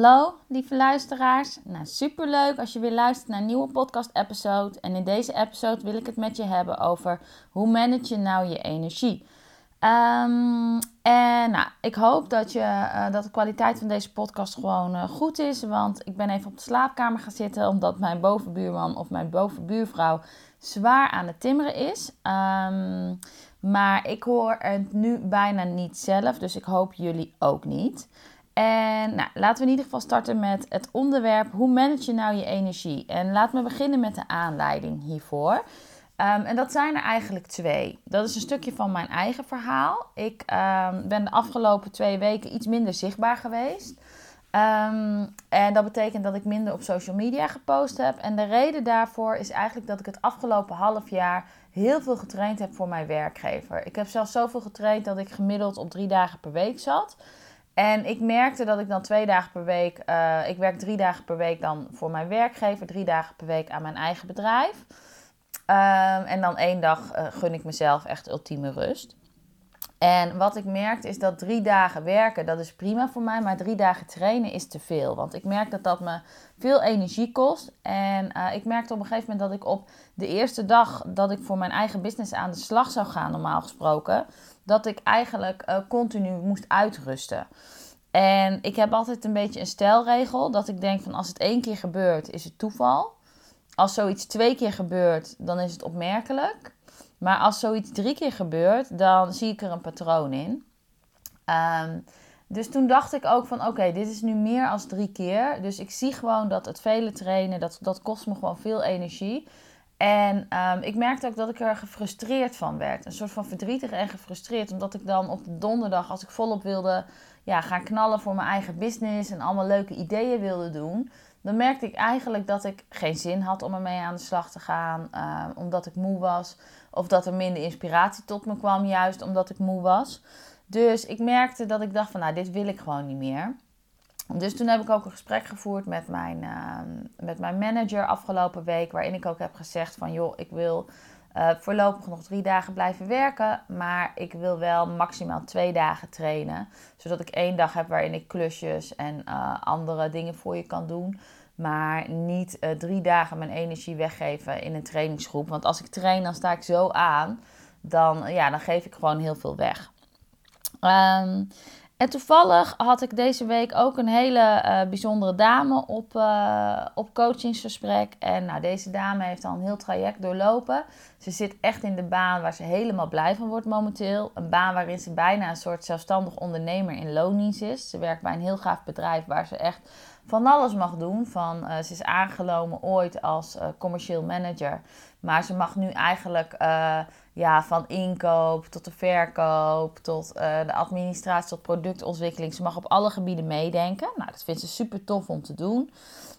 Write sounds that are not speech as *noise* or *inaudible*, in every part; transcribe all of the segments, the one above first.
Hallo, lieve luisteraars. Nou, superleuk als je weer luistert naar een nieuwe podcast-episode. En in deze episode wil ik het met je hebben over hoe manage je nou je energie. Um, en nou, ik hoop dat, je, uh, dat de kwaliteit van deze podcast gewoon uh, goed is. Want ik ben even op de slaapkamer gaan zitten omdat mijn bovenbuurman of mijn bovenbuurvrouw zwaar aan het timmeren is. Um, maar ik hoor het nu bijna niet zelf, dus ik hoop jullie ook niet. En nou, laten we in ieder geval starten met het onderwerp: hoe manage je nou je energie? En laat me beginnen met de aanleiding hiervoor. Um, en dat zijn er eigenlijk twee. Dat is een stukje van mijn eigen verhaal. Ik um, ben de afgelopen twee weken iets minder zichtbaar geweest. Um, en dat betekent dat ik minder op social media gepost heb. En de reden daarvoor is eigenlijk dat ik het afgelopen half jaar heel veel getraind heb voor mijn werkgever. Ik heb zelfs zoveel getraind dat ik gemiddeld op drie dagen per week zat. En ik merkte dat ik dan twee dagen per week, uh, ik werk drie dagen per week dan voor mijn werkgever, drie dagen per week aan mijn eigen bedrijf. Um, en dan één dag uh, gun ik mezelf echt ultieme rust. En wat ik merkte is dat drie dagen werken, dat is prima voor mij, maar drie dagen trainen is te veel. Want ik merk dat dat me veel energie kost. En uh, ik merkte op een gegeven moment dat ik op de eerste dag dat ik voor mijn eigen business aan de slag zou gaan, normaal gesproken, dat ik eigenlijk uh, continu moest uitrusten. En ik heb altijd een beetje een stelregel dat ik denk van als het één keer gebeurt, is het toeval. Als zoiets twee keer gebeurt, dan is het opmerkelijk. Maar als zoiets drie keer gebeurt, dan zie ik er een patroon in. Um, dus toen dacht ik ook van oké, dit is nu meer als drie keer. Dus ik zie gewoon dat het vele trainen, dat, dat kost me gewoon veel energie. En um, ik merkte ook dat ik er gefrustreerd van werd. Een soort van verdrietig en gefrustreerd. Omdat ik dan op de donderdag, als ik volop wilde ja, gaan knallen voor mijn eigen business en allemaal leuke ideeën wilde doen dan merkte ik eigenlijk dat ik geen zin had om ermee aan de slag te gaan, uh, omdat ik moe was. Of dat er minder inspiratie tot me kwam, juist omdat ik moe was. Dus ik merkte dat ik dacht van, nou, dit wil ik gewoon niet meer. Dus toen heb ik ook een gesprek gevoerd met mijn, uh, met mijn manager afgelopen week, waarin ik ook heb gezegd van, joh, ik wil uh, voorlopig nog drie dagen blijven werken. Maar ik wil wel maximaal twee dagen trainen. Zodat ik één dag heb waarin ik klusjes en uh, andere dingen voor je kan doen. Maar niet uh, drie dagen mijn energie weggeven in een trainingsgroep. Want als ik train, dan sta ik zo aan. Dan, ja, dan geef ik gewoon heel veel weg. Um, en toevallig had ik deze week ook een hele uh, bijzondere dame op, uh, op coachingsgesprek. En nou, deze dame heeft al een heel traject doorlopen. Ze zit echt in de baan waar ze helemaal blij van wordt momenteel. Een baan waarin ze bijna een soort zelfstandig ondernemer in loondienst is. Ze werkt bij een heel gaaf bedrijf waar ze echt van alles mag doen. Van, uh, ze is aangenomen ooit als commercieel manager. Maar ze mag nu eigenlijk ja, van inkoop tot de verkoop, tot uh, de administratie, tot productontwikkeling. Ze mag op alle gebieden meedenken. Nou, dat vindt ze super tof om te doen.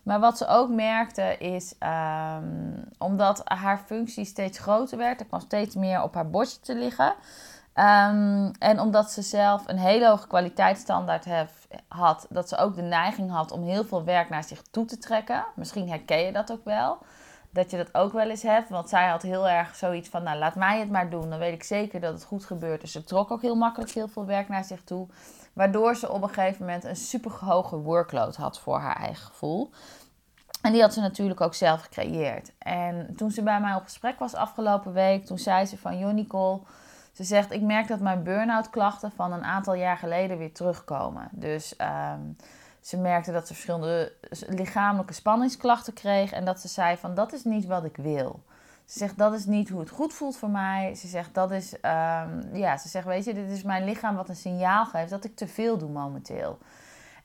Maar wat ze ook merkte is, um, omdat haar functie steeds groter werd, er kwam steeds meer op haar bordje te liggen. Um, en omdat ze zelf een hele hoge kwaliteitsstandaard hef, had, dat ze ook de neiging had om heel veel werk naar zich toe te trekken. Misschien herken je dat ook wel dat je dat ook wel eens hebt. Want zij had heel erg zoiets van, nou laat mij het maar doen. Dan weet ik zeker dat het goed gebeurt. Dus ze trok ook heel makkelijk heel veel werk naar zich toe. Waardoor ze op een gegeven moment een super hoge workload had voor haar eigen gevoel. En die had ze natuurlijk ook zelf gecreëerd. En toen ze bij mij op gesprek was afgelopen week, toen zei ze van, joh Nicole... Ze zegt, ik merk dat mijn burn-out klachten van een aantal jaar geleden weer terugkomen. Dus... Um, ze merkte dat ze verschillende lichamelijke spanningsklachten kreeg en dat ze zei van dat is niet wat ik wil. Ze zegt dat is niet hoe het goed voelt voor mij. Ze zegt dat is, ehm, ja, ze zegt weet je, dit is mijn lichaam wat een signaal geeft dat ik te veel doe momenteel.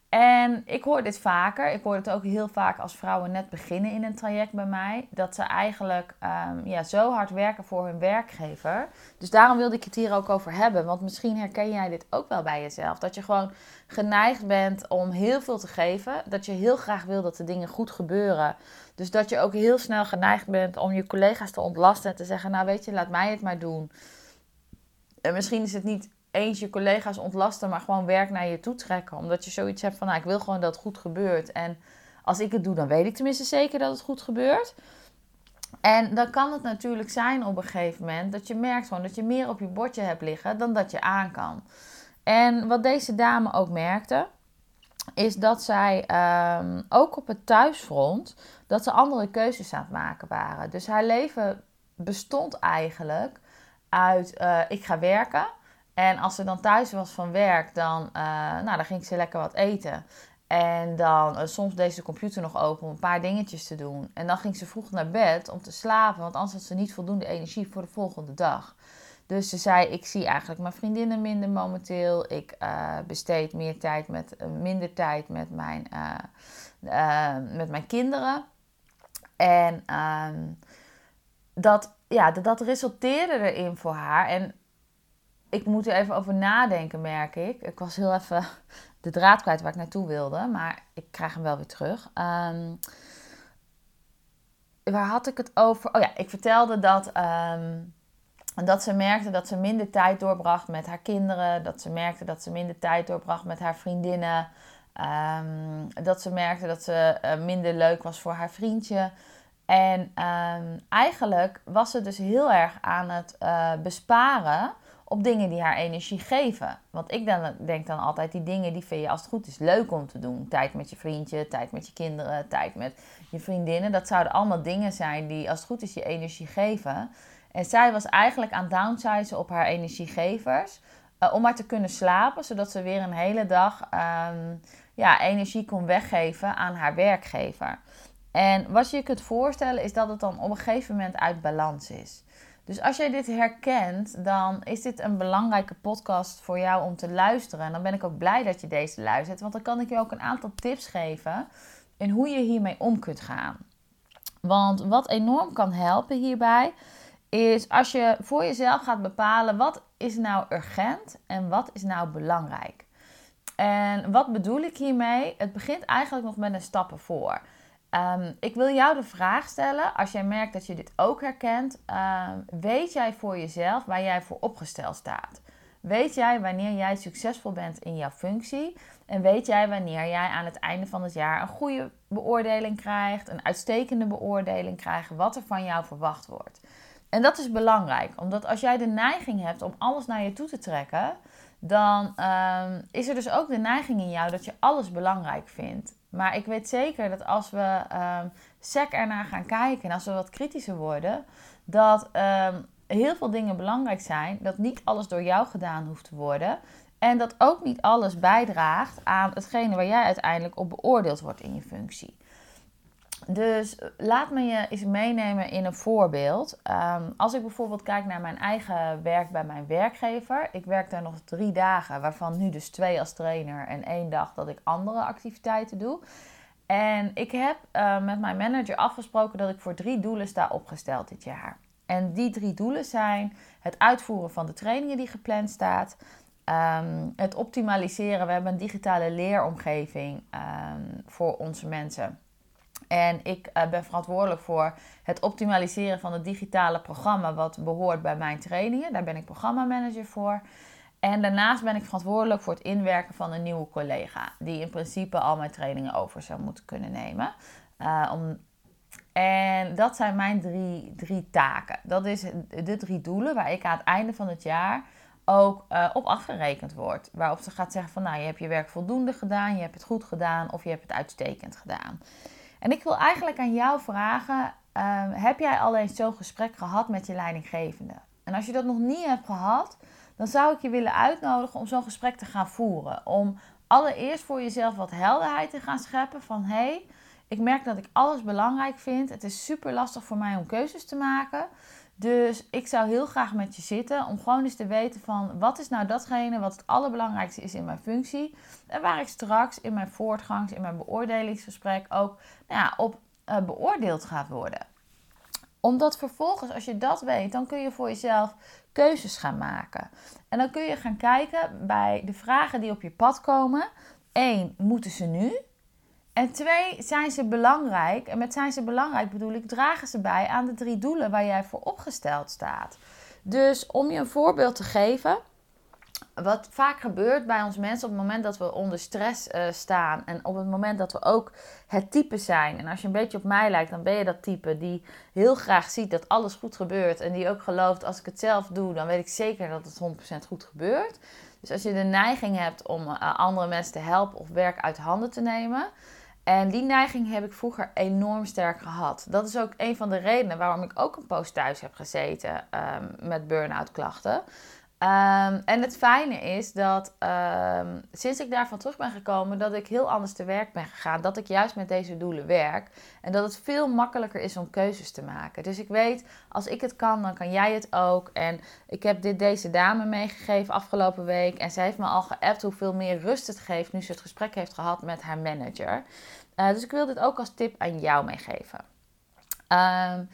En ik hoor dit vaker. Ik hoor het ook heel vaak als vrouwen net beginnen in een traject bij mij. Dat ze eigenlijk ehm, ja, zo hard werken voor hun werkgever. Dus daarom wilde ik het hier ook over hebben. Want misschien herken jij dit ook wel bij jezelf. Dat je gewoon geneigd bent om heel veel te geven. Dat je heel graag wil dat de dingen goed gebeuren. Dus dat je ook heel snel geneigd bent om je collega's te ontlasten. En te zeggen, nou weet je, laat mij het maar doen. En misschien is het niet eens je collega's ontlasten, maar gewoon werk naar je toe trekken. Omdat je zoiets hebt van, nou, ik wil gewoon dat het goed gebeurt. En als ik het doe, dan weet ik tenminste zeker dat het goed gebeurt. En dan kan het natuurlijk zijn op een gegeven moment dat je merkt gewoon dat je meer op je bordje hebt liggen dan dat je aan kan. En wat deze dame ook merkte, is dat zij um, ook op het thuisfront, dat ze andere keuzes aan het maken waren. Dus haar leven bestond eigenlijk uit, uh, ik ga werken. En als ze dan thuis was van werk, dan, uh, nou, dan ging ze lekker wat eten. En dan uh, soms deed ze de computer nog open om een paar dingetjes te doen. En dan ging ze vroeg naar bed om te slapen, want anders had ze niet voldoende energie voor de volgende dag. Dus ze zei: Ik zie eigenlijk mijn vriendinnen minder momenteel. Ik uh, besteed meer tijd met, minder tijd met mijn, met mijn kinderen. En ehm, dat, ja, dat resulteerde erin voor haar. En ik moet er even over nadenken, merk ik. Ik was heel even *laughs* de draad kwijt waar ik naartoe wilde, maar ik krijg hem wel weer terug. Um, waar had ik het over? Oh ja, ik vertelde dat, um, dat ze merkte dat ze minder tijd doorbracht met haar kinderen. Dat ze merkte dat ze minder tijd doorbracht met haar vriendinnen. Um, dat ze merkte dat ze uh, minder leuk was voor haar vriendje. En eigenlijk was ze dus heel erg aan het uh, besparen op dingen die haar energie geven. Want ik dan, denk dan altijd, die dingen die vind je als het goed is leuk om te doen. Tijd met je vriendje, tijd met je kinderen, tijd met je vriendinnen. Dat zouden allemaal dingen zijn die als het goed is je energie geven. En zij was eigenlijk aan downsizen op haar energiegevers. Uh, om maar te kunnen slapen, zodat ze weer een hele dag um, ja, energie kon weggeven aan haar werkgever. En wat je je kunt voorstellen is dat het dan op een gegeven moment uit balans is. Dus als jij dit herkent, dan is dit een belangrijke podcast voor jou om te luisteren. En dan ben ik ook blij dat je deze luistert, want dan kan ik je ook een aantal tips geven in hoe je hiermee om kunt gaan. Want wat enorm kan helpen hierbij, is als je voor jezelf gaat bepalen wat is nou urgent en wat is nou belangrijk. En wat bedoel ik hiermee? Het begint eigenlijk nog met een stappen voor. Um, ik wil jou de vraag stellen, als jij merkt dat je dit ook herkent, um, weet jij voor jezelf waar jij voor opgesteld staat? Weet jij wanneer jij succesvol bent in jouw functie? En weet jij wanneer jij aan het einde van het jaar een goede beoordeling krijgt, een uitstekende beoordeling krijgt, wat er van jou verwacht wordt? En dat is belangrijk, omdat als jij de neiging hebt om alles naar je toe te trekken, dan um, is er dus ook de neiging in jou dat je alles belangrijk vindt. Maar ik weet zeker dat als we um, sec ernaar gaan kijken en als we wat kritischer worden, dat um, heel veel dingen belangrijk zijn. Dat niet alles door jou gedaan hoeft te worden. En dat ook niet alles bijdraagt aan hetgene waar jij uiteindelijk op beoordeeld wordt in je functie. Dus laat me je eens meenemen in een voorbeeld. Um, als ik bijvoorbeeld kijk naar mijn eigen werk bij mijn werkgever. Ik werk daar nog drie dagen, waarvan nu dus twee als trainer en één dag dat ik andere activiteiten doe. En ik heb uh, met mijn manager afgesproken dat ik voor drie doelen sta opgesteld dit jaar. En die drie doelen zijn het uitvoeren van de trainingen die gepland staat. Um, het optimaliseren. We hebben een digitale leeromgeving um, voor onze mensen. En ik uh, ben verantwoordelijk voor het optimaliseren van het digitale programma wat behoort bij mijn trainingen. Daar ben ik programmamanager voor. En daarnaast ben ik verantwoordelijk voor het inwerken van een nieuwe collega, die in principe al mijn trainingen over zou moeten kunnen nemen. Uh, om... En dat zijn mijn drie, drie taken. Dat is de drie doelen waar ik aan het einde van het jaar ook uh, op afgerekend word. Waarop ze gaat zeggen van nou, je hebt je werk voldoende gedaan, je hebt het goed gedaan of je hebt het uitstekend gedaan. En ik wil eigenlijk aan jou vragen: um, heb jij al eens zo'n gesprek gehad met je leidinggevende? En als je dat nog niet hebt gehad, dan zou ik je willen uitnodigen om zo'n gesprek te gaan voeren. Om allereerst voor jezelf wat helderheid te gaan scheppen van hé, hey, Ik merk dat ik alles belangrijk vind. Het is super lastig voor mij om keuzes te maken. Dus ik zou heel graag met je zitten om gewoon eens te weten van wat is nou datgene wat het allerbelangrijkste is in mijn functie. En waar ik straks in mijn voortgangs, in mijn beoordelingsgesprek ook nou ja, op uh, beoordeeld gaat worden. Omdat vervolgens, als je dat weet, dan kun je voor jezelf keuzes gaan maken. En dan kun je gaan kijken bij de vragen die op je pad komen. Eén, moeten ze nu? En twee, zijn ze belangrijk? En met zijn ze belangrijk bedoel ik, dragen ze bij aan de drie doelen waar jij voor opgesteld staat. Dus om je een voorbeeld te geven, wat vaak gebeurt bij ons mensen op het moment dat we onder stress uh, staan en op het moment dat we ook het type zijn. En als je een beetje op mij lijkt, dan ben je dat type die heel graag ziet dat alles goed gebeurt en die ook gelooft als ik het zelf doe, dan weet ik zeker dat het 100% goed gebeurt. Dus als je de neiging hebt om uh, andere mensen te helpen of werk uit handen te nemen, en die neiging heb ik vroeger enorm sterk gehad. Dat is ook een van de redenen waarom ik ook een poos thuis heb gezeten um, met burn-out klachten. Um, en het fijne is dat um, sinds ik daarvan terug ben gekomen, dat ik heel anders te werk ben gegaan. Dat ik juist met deze doelen werk. En dat het veel makkelijker is om keuzes te maken. Dus ik weet, als ik het kan, dan kan jij het ook. En ik heb dit deze dame meegegeven afgelopen week. En zij heeft me al geappt hoeveel meer rust het geeft nu ze het gesprek heeft gehad met haar manager. Uh, dus ik wil dit ook als tip aan jou meegeven. Um,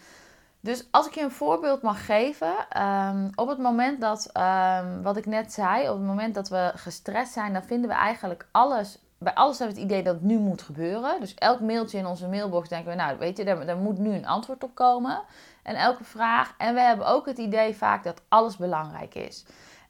dus als ik je een voorbeeld mag geven, um, op het moment dat, um, wat ik net zei, op het moment dat we gestrest zijn, dan vinden we eigenlijk alles, bij alles hebben we het idee dat het nu moet gebeuren. Dus elk mailtje in onze mailbox denken we, nou weet je, daar, daar moet nu een antwoord op komen. En elke vraag. En we hebben ook het idee vaak dat alles belangrijk is.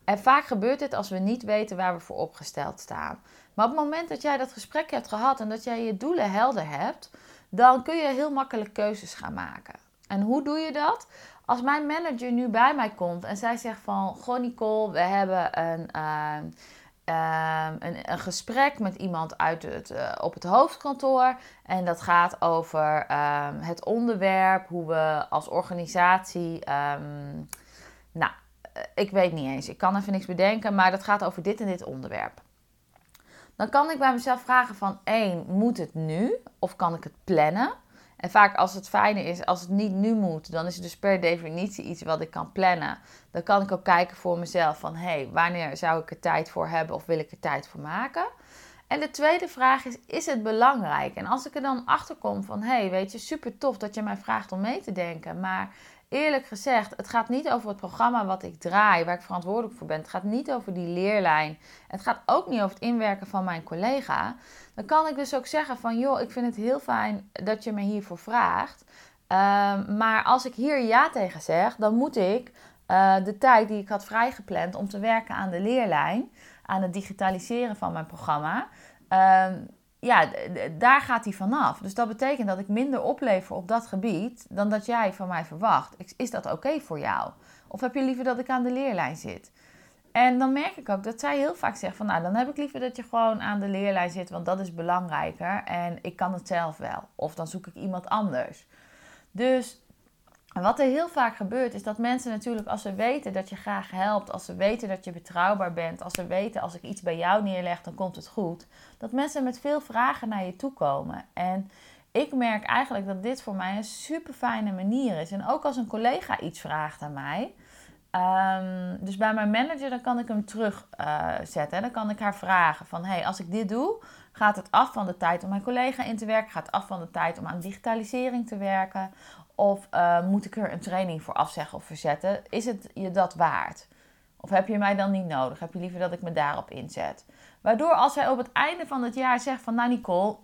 En vaak gebeurt dit als we niet weten waar we voor opgesteld staan. Maar op het moment dat jij dat gesprek hebt gehad en dat jij je doelen helder hebt, dan kun je heel makkelijk keuzes gaan maken. En hoe doe je dat? Als mijn manager nu bij mij komt en zij zegt van... Goh Nicole, we hebben een, uh, uh, een, gesprek met iemand uit het, uh, op het hoofdkantoor. En dat gaat over ehm, het onderwerp, hoe we als organisatie... Ehm, nou, ik weet niet eens, ik kan even niks bedenken, maar dat gaat over dit en dit onderwerp. Dan kan ik bij mezelf vragen van één, moet het nu of kan ik het plannen? En vaak als het fijne is, als het niet nu moet, dan is het dus per definitie iets wat ik kan plannen. Dan kan ik ook kijken voor mezelf van, hé, hey, wanneer zou ik er tijd voor hebben of wil ik er tijd voor maken? En de tweede vraag is, is het belangrijk? En als ik er dan achter kom van, hé, hey, weet je, super tof dat je mij vraagt om mee te denken, maar eerlijk gezegd, het gaat niet over het programma wat ik draai, waar ik verantwoordelijk voor ben. Het gaat niet over die leerlijn. Het gaat ook niet over het inwerken van mijn collega. Dan kan ik dus ook zeggen van, joh, ik vind het heel fijn dat je me hiervoor vraagt. Um, maar als ik hier ja tegen zeg, dan moet ik uh, de tijd die ik had vrijgepland om te werken aan de leerlijn, aan het digitaliseren van mijn programma, um, ja, daar gaat hij vanaf. Dus dat betekent dat ik minder oplever op dat gebied dan dat jij van mij verwacht. Is dat oké voor jou? Of heb je liever dat ik aan de leerlijn zit? En dan merk ik ook dat zij heel vaak zegt van nou, dan heb ik liever dat je gewoon aan de leerlijn zit, want dat is belangrijker en ik kan het zelf wel. Of dan zoek ik iemand anders. Dus wat er heel vaak gebeurt, is dat mensen natuurlijk, als ze weten dat je graag helpt, als ze weten dat je betrouwbaar bent, als ze weten als ik iets bij jou neerleg, dan komt het goed, dat mensen met veel vragen naar je toe komen. En ik merk eigenlijk dat dit voor mij een super fijne manier is. En ook als een collega iets vraagt aan mij. Um, dus bij mijn manager, dan kan ik hem terugzetten. Uh, dan kan ik haar vragen van, hey, als ik dit doe, gaat het af van de tijd om mijn collega in te werken? Gaat het af van de tijd om aan digitalisering te werken? Of uh, moet ik er een training voor afzeggen of verzetten? Is het je dat waard? Of heb je mij dan niet nodig? Heb je liever dat ik me daarop inzet? Waardoor als hij op het einde van het jaar zegt van... Nou Nicole,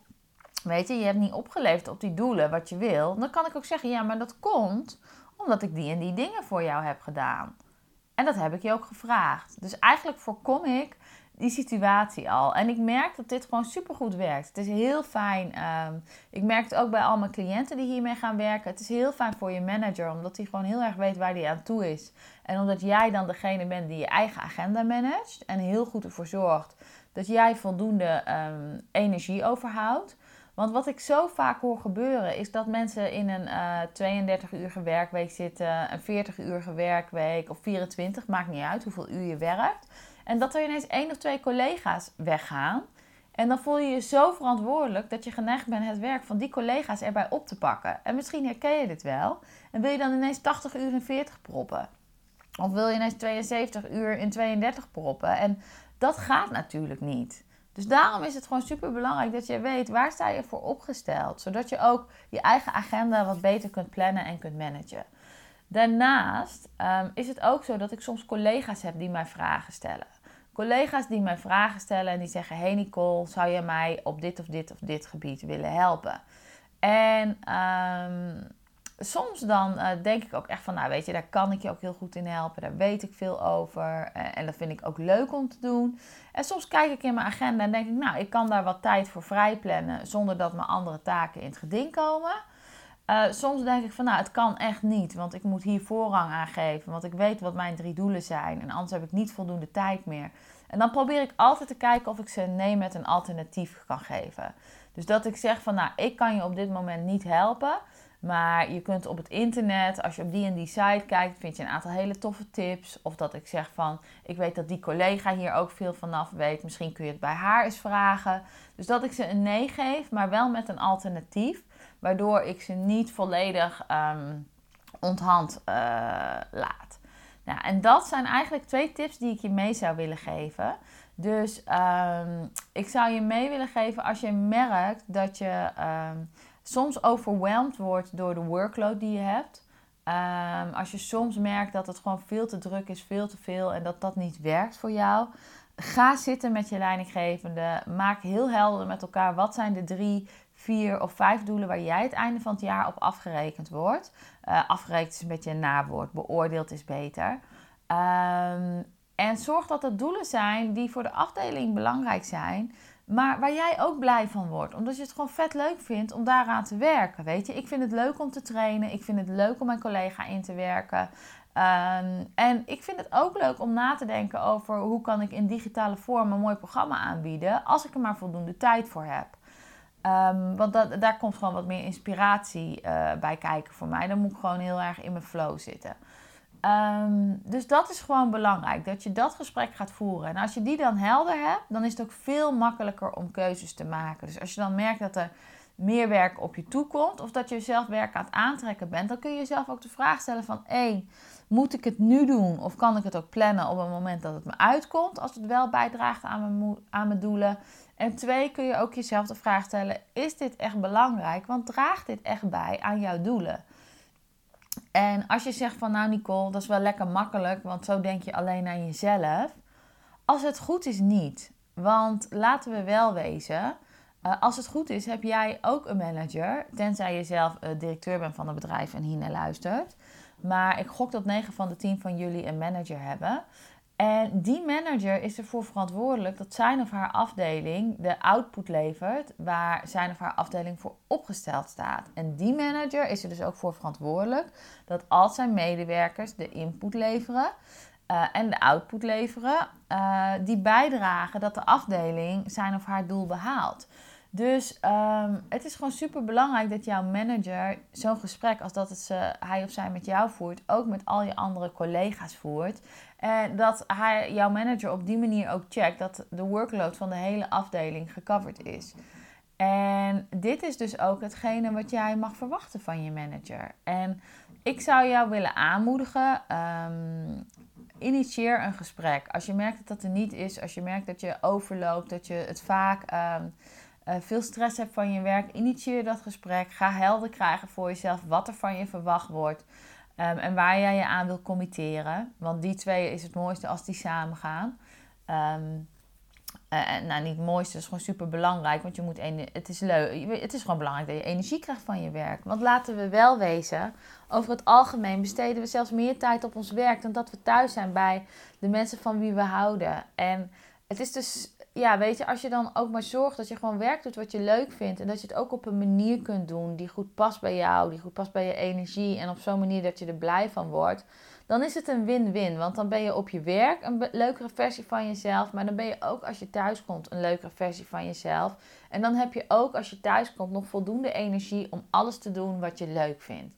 weet je, je hebt niet opgeleverd op die doelen wat je wil. Dan kan ik ook zeggen, ja, maar dat komt omdat ik die en die dingen voor jou heb gedaan. En dat heb ik je ook gevraagd. Dus eigenlijk voorkom ik die situatie al. En ik merk dat dit gewoon supergoed werkt. Het is heel fijn. Ehm, ik merk het ook bij al mijn cliënten die hiermee gaan werken. Het is heel fijn voor je manager, omdat hij gewoon heel erg weet waar hij aan toe is. En omdat jij dan degene bent die je eigen agenda managt en heel goed ervoor zorgt dat jij voldoende um, energie overhoudt. Want wat ik zo vaak hoor gebeuren is dat mensen in een uh, 32-uurige werkweek zitten, een 40-uurige werkweek of 24, maakt niet uit hoeveel uur je werkt. En dat er ineens één of twee collega's weggaan. En dan voel je je zo verantwoordelijk dat je geneigd bent het werk van die collega's erbij op te pakken. En misschien herken je dit wel. En wil je dan ineens 80 uur in 40 proppen? Of wil je ineens 72 uur in 32 proppen? En dat gaat natuurlijk niet. Dus daarom is het gewoon super belangrijk dat je weet waar sta je voor opgesteld. Zodat je ook je eigen agenda wat beter kunt plannen en kunt managen. Daarnaast ehm, is het ook zo dat ik soms collega's heb die mij vragen stellen. Collega's die mij vragen stellen en die zeggen: Hey Nicole, zou je mij op dit of dit of dit gebied willen helpen? En ehm, soms dan eh, denk ik ook echt van: Nou, weet je, daar kan ik je ook heel goed in helpen. Daar weet ik veel over. Uh, en dat vind ik ook leuk om te doen. En soms kijk ik in mijn agenda en denk ik: Nou, ik kan daar wat tijd voor vrij plannen zonder dat mijn andere taken in het geding komen. Uh, soms denk ik van nou, het kan echt niet, want ik moet hier voorrang aan geven, want ik weet wat mijn drie doelen zijn en anders heb ik niet voldoende tijd meer. En dan probeer ik altijd te kijken of ik ze nee met een alternatief kan geven. Dus dat ik zeg van nou, ik kan je op dit moment niet helpen, maar je kunt op het internet, als je op die en die site kijkt, vind je een aantal hele toffe tips. Of dat ik zeg van, ik weet dat die collega hier ook veel vanaf weet, misschien kun je het bij haar eens vragen. Dus dat ik ze een nee geef, maar wel met een alternatief waardoor ik ze niet volledig um, onthand uh, laat. Nou, en dat zijn eigenlijk twee tips die ik je mee zou willen geven. Dus um, ik zou je mee willen geven als je merkt dat je um, soms overweldigd wordt door de workload die je hebt. als je soms merkt dat het gewoon veel te druk is, veel te veel en dat dat niet werkt voor jou. Ga zitten met je leidinggevende. Maak heel helder met elkaar wat zijn de drie vier of vijf doelen waar jij het einde van het jaar op afgerekend wordt. Uh, afgerekend is een beetje een nawoord, beoordeeld is beter. Um, en zorg dat het doelen zijn die voor de afdeling belangrijk zijn, maar waar jij ook blij van wordt. Omdat je het gewoon vet leuk vindt om daaraan te werken. Weet je, ik vind het leuk om te trainen. Ik vind het leuk om mijn collega in te werken. Um, en ik vind het ook leuk om na te denken over hoe kan ik in digitale vorm een mooi programma aanbieden. Als ik er maar voldoende tijd voor heb. Um, want dat, daar komt gewoon wat meer inspiratie uh, bij kijken voor mij. Dan moet ik gewoon heel erg in mijn flow zitten. Um, dus dat is gewoon belangrijk, dat je dat gesprek gaat voeren. En als je die dan helder hebt, dan is het ook veel makkelijker om keuzes te maken. Dus als je dan merkt dat er meer werk op je toe komt, of dat je zelf werk aan het aantrekken bent, dan kun je jezelf ook de vraag stellen van, één, moet ik het nu doen? Of kan ik het ook plannen op een moment dat het me uitkomt, als het wel bijdraagt aan mijn, aan mijn doelen? En twee, kun je ook jezelf de vraag stellen: is dit echt belangrijk? Want draagt dit echt bij aan jouw doelen? En als je zegt van nou Nicole, dat is wel lekker makkelijk, want zo denk je alleen aan jezelf. Als het goed is niet. Want laten we wel wezen, uh, als het goed is, heb jij ook een manager. Tenzij je zelf uh, directeur bent van een bedrijf en hiernaar luistert. Maar ik gok dat 9 van de 10 van jullie een manager hebben. En die manager is ervoor verantwoordelijk dat zijn of haar afdeling de output levert waar zijn of haar afdeling voor opgesteld staat. En die manager is er dus ook voor verantwoordelijk dat als zijn medewerkers de input leveren uh, en de output leveren, uh, die bijdragen dat de afdeling zijn of haar doel behaalt. Dus um, het is gewoon super belangrijk dat jouw manager zo'n gesprek als dat het hij of zij met jou voert, ook met al je andere collega's voert. En dat hij, jouw manager op die manier ook checkt dat de workload van de hele afdeling gecoverd is. En dit is dus ook hetgene wat jij mag verwachten van je manager. En ik zou jou willen aanmoedigen. Um, initieer een gesprek. Als je merkt dat dat er niet is, als je merkt dat je overloopt, dat je het vaak uh, veel stress hebt van je werk, initieer dat gesprek. Ga helder krijgen voor jezelf wat er van je verwacht wordt. Um, en waar jij je aan wil committeren. Want die twee is het mooiste als die samen gaan. Um, uh, nou, niet het mooiste, is gewoon super belangrijk. Want je moet het, is leuk, het is gewoon belangrijk dat je energie krijgt van je werk. Want laten we wel wezen, over het algemeen besteden we zelfs meer tijd op ons werk dan dat we thuis zijn bij de mensen van wie we houden. En het is dus ja, weet je, als je dan ook maar zorgt dat je gewoon werk doet wat je leuk vindt. En dat je het ook op een manier kunt doen die goed past bij jou, die goed past bij je energie. En op zo'n manier dat je er blij van wordt. Dan is het een win-win. Want dan ben je op je werk een leukere versie van jezelf. Maar dan ben je ook als je thuis komt een leukere versie van jezelf. En dan heb je ook als je thuis komt nog voldoende energie om alles te doen wat je leuk vindt.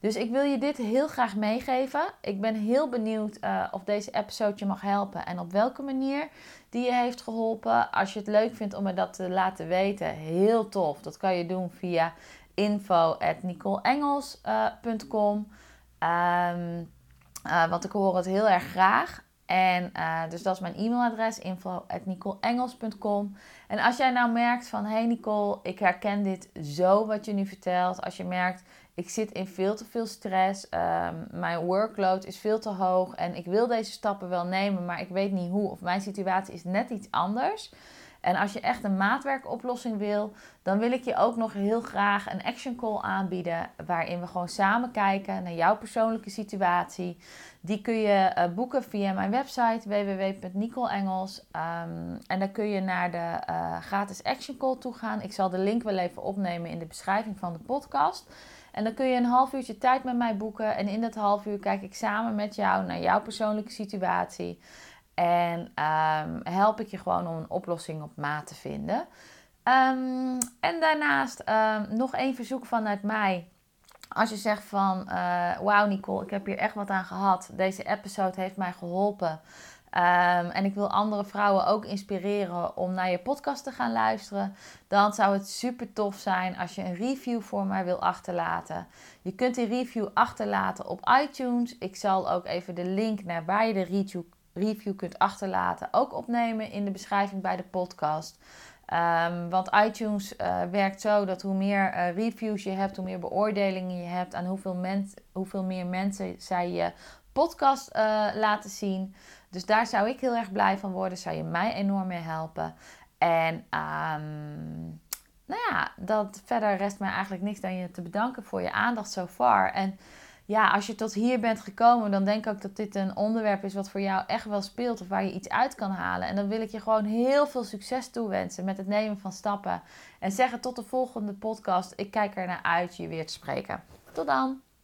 Dus ik wil je dit heel graag meegeven. Ik ben heel benieuwd uh, of deze episode je mag helpen en op welke manier die je heeft geholpen. Als je het leuk vindt om me dat te laten weten, heel tof. Dat kan je doen via info.nicoleengels.com. Um, uh, want ik hoor het heel erg graag. En uh, dus dat is mijn e-mailadres, info.nicoleengels.com. En als jij nou merkt van, hey Nicole, ik herken dit zo wat je nu vertelt. Als je merkt, ik zit in veel te veel stress, um, mijn workload is veel te hoog en ik wil deze stappen wel nemen, maar ik weet niet hoe of mijn situatie is net iets anders. En als je echt een maatwerkoplossing wil, dan wil ik je ook nog heel graag een action call aanbieden. Waarin we gewoon samen kijken naar jouw persoonlijke situatie. Die kun je uh, boeken via mijn website www.nicolengels. Um, en dan kun je naar de uh, gratis action call toe gaan. Ik zal de link wel even opnemen in de beschrijving van de podcast. En dan kun je een half uurtje tijd met mij boeken. En in dat half uur kijk ik samen met jou naar jouw persoonlijke situatie. En um, help ik je gewoon om een oplossing op maat te vinden. Um, en daarnaast um, nog één verzoek vanuit mij. Als je zegt van, uh, wauw Nicole, ik heb hier echt wat aan gehad. Deze episode heeft mij geholpen. En ik wil andere vrouwen ook inspireren om naar je podcast te gaan luisteren. Dan zou het super tof zijn als je een review voor mij wil achterlaten. Je kunt die review achterlaten op iTunes. Ik zal ook even de link naar waar je de review review kunt achterlaten, ook opnemen in de beschrijving bij de podcast. Um, want iTunes uh, werkt zo dat hoe meer uh, reviews je hebt, hoe meer beoordelingen je hebt, aan hoeveel, men, hoeveel meer mensen zij je podcast uh, laten zien. Dus daar zou ik heel erg blij van worden, zou je mij enorm mee helpen. En um, nou ja, dat, verder rest mij eigenlijk niks dan je te bedanken voor je aandacht so far. En ja, als je tot hier bent gekomen, dan denk ik ook dat dit een onderwerp is wat voor jou echt wel speelt of waar je iets uit kan halen. En dan wil ik je gewoon heel veel succes toewensen met het nemen van stappen. En zeggen tot de volgende podcast. Ik kijk er naar uit je weer te spreken. Tot dan!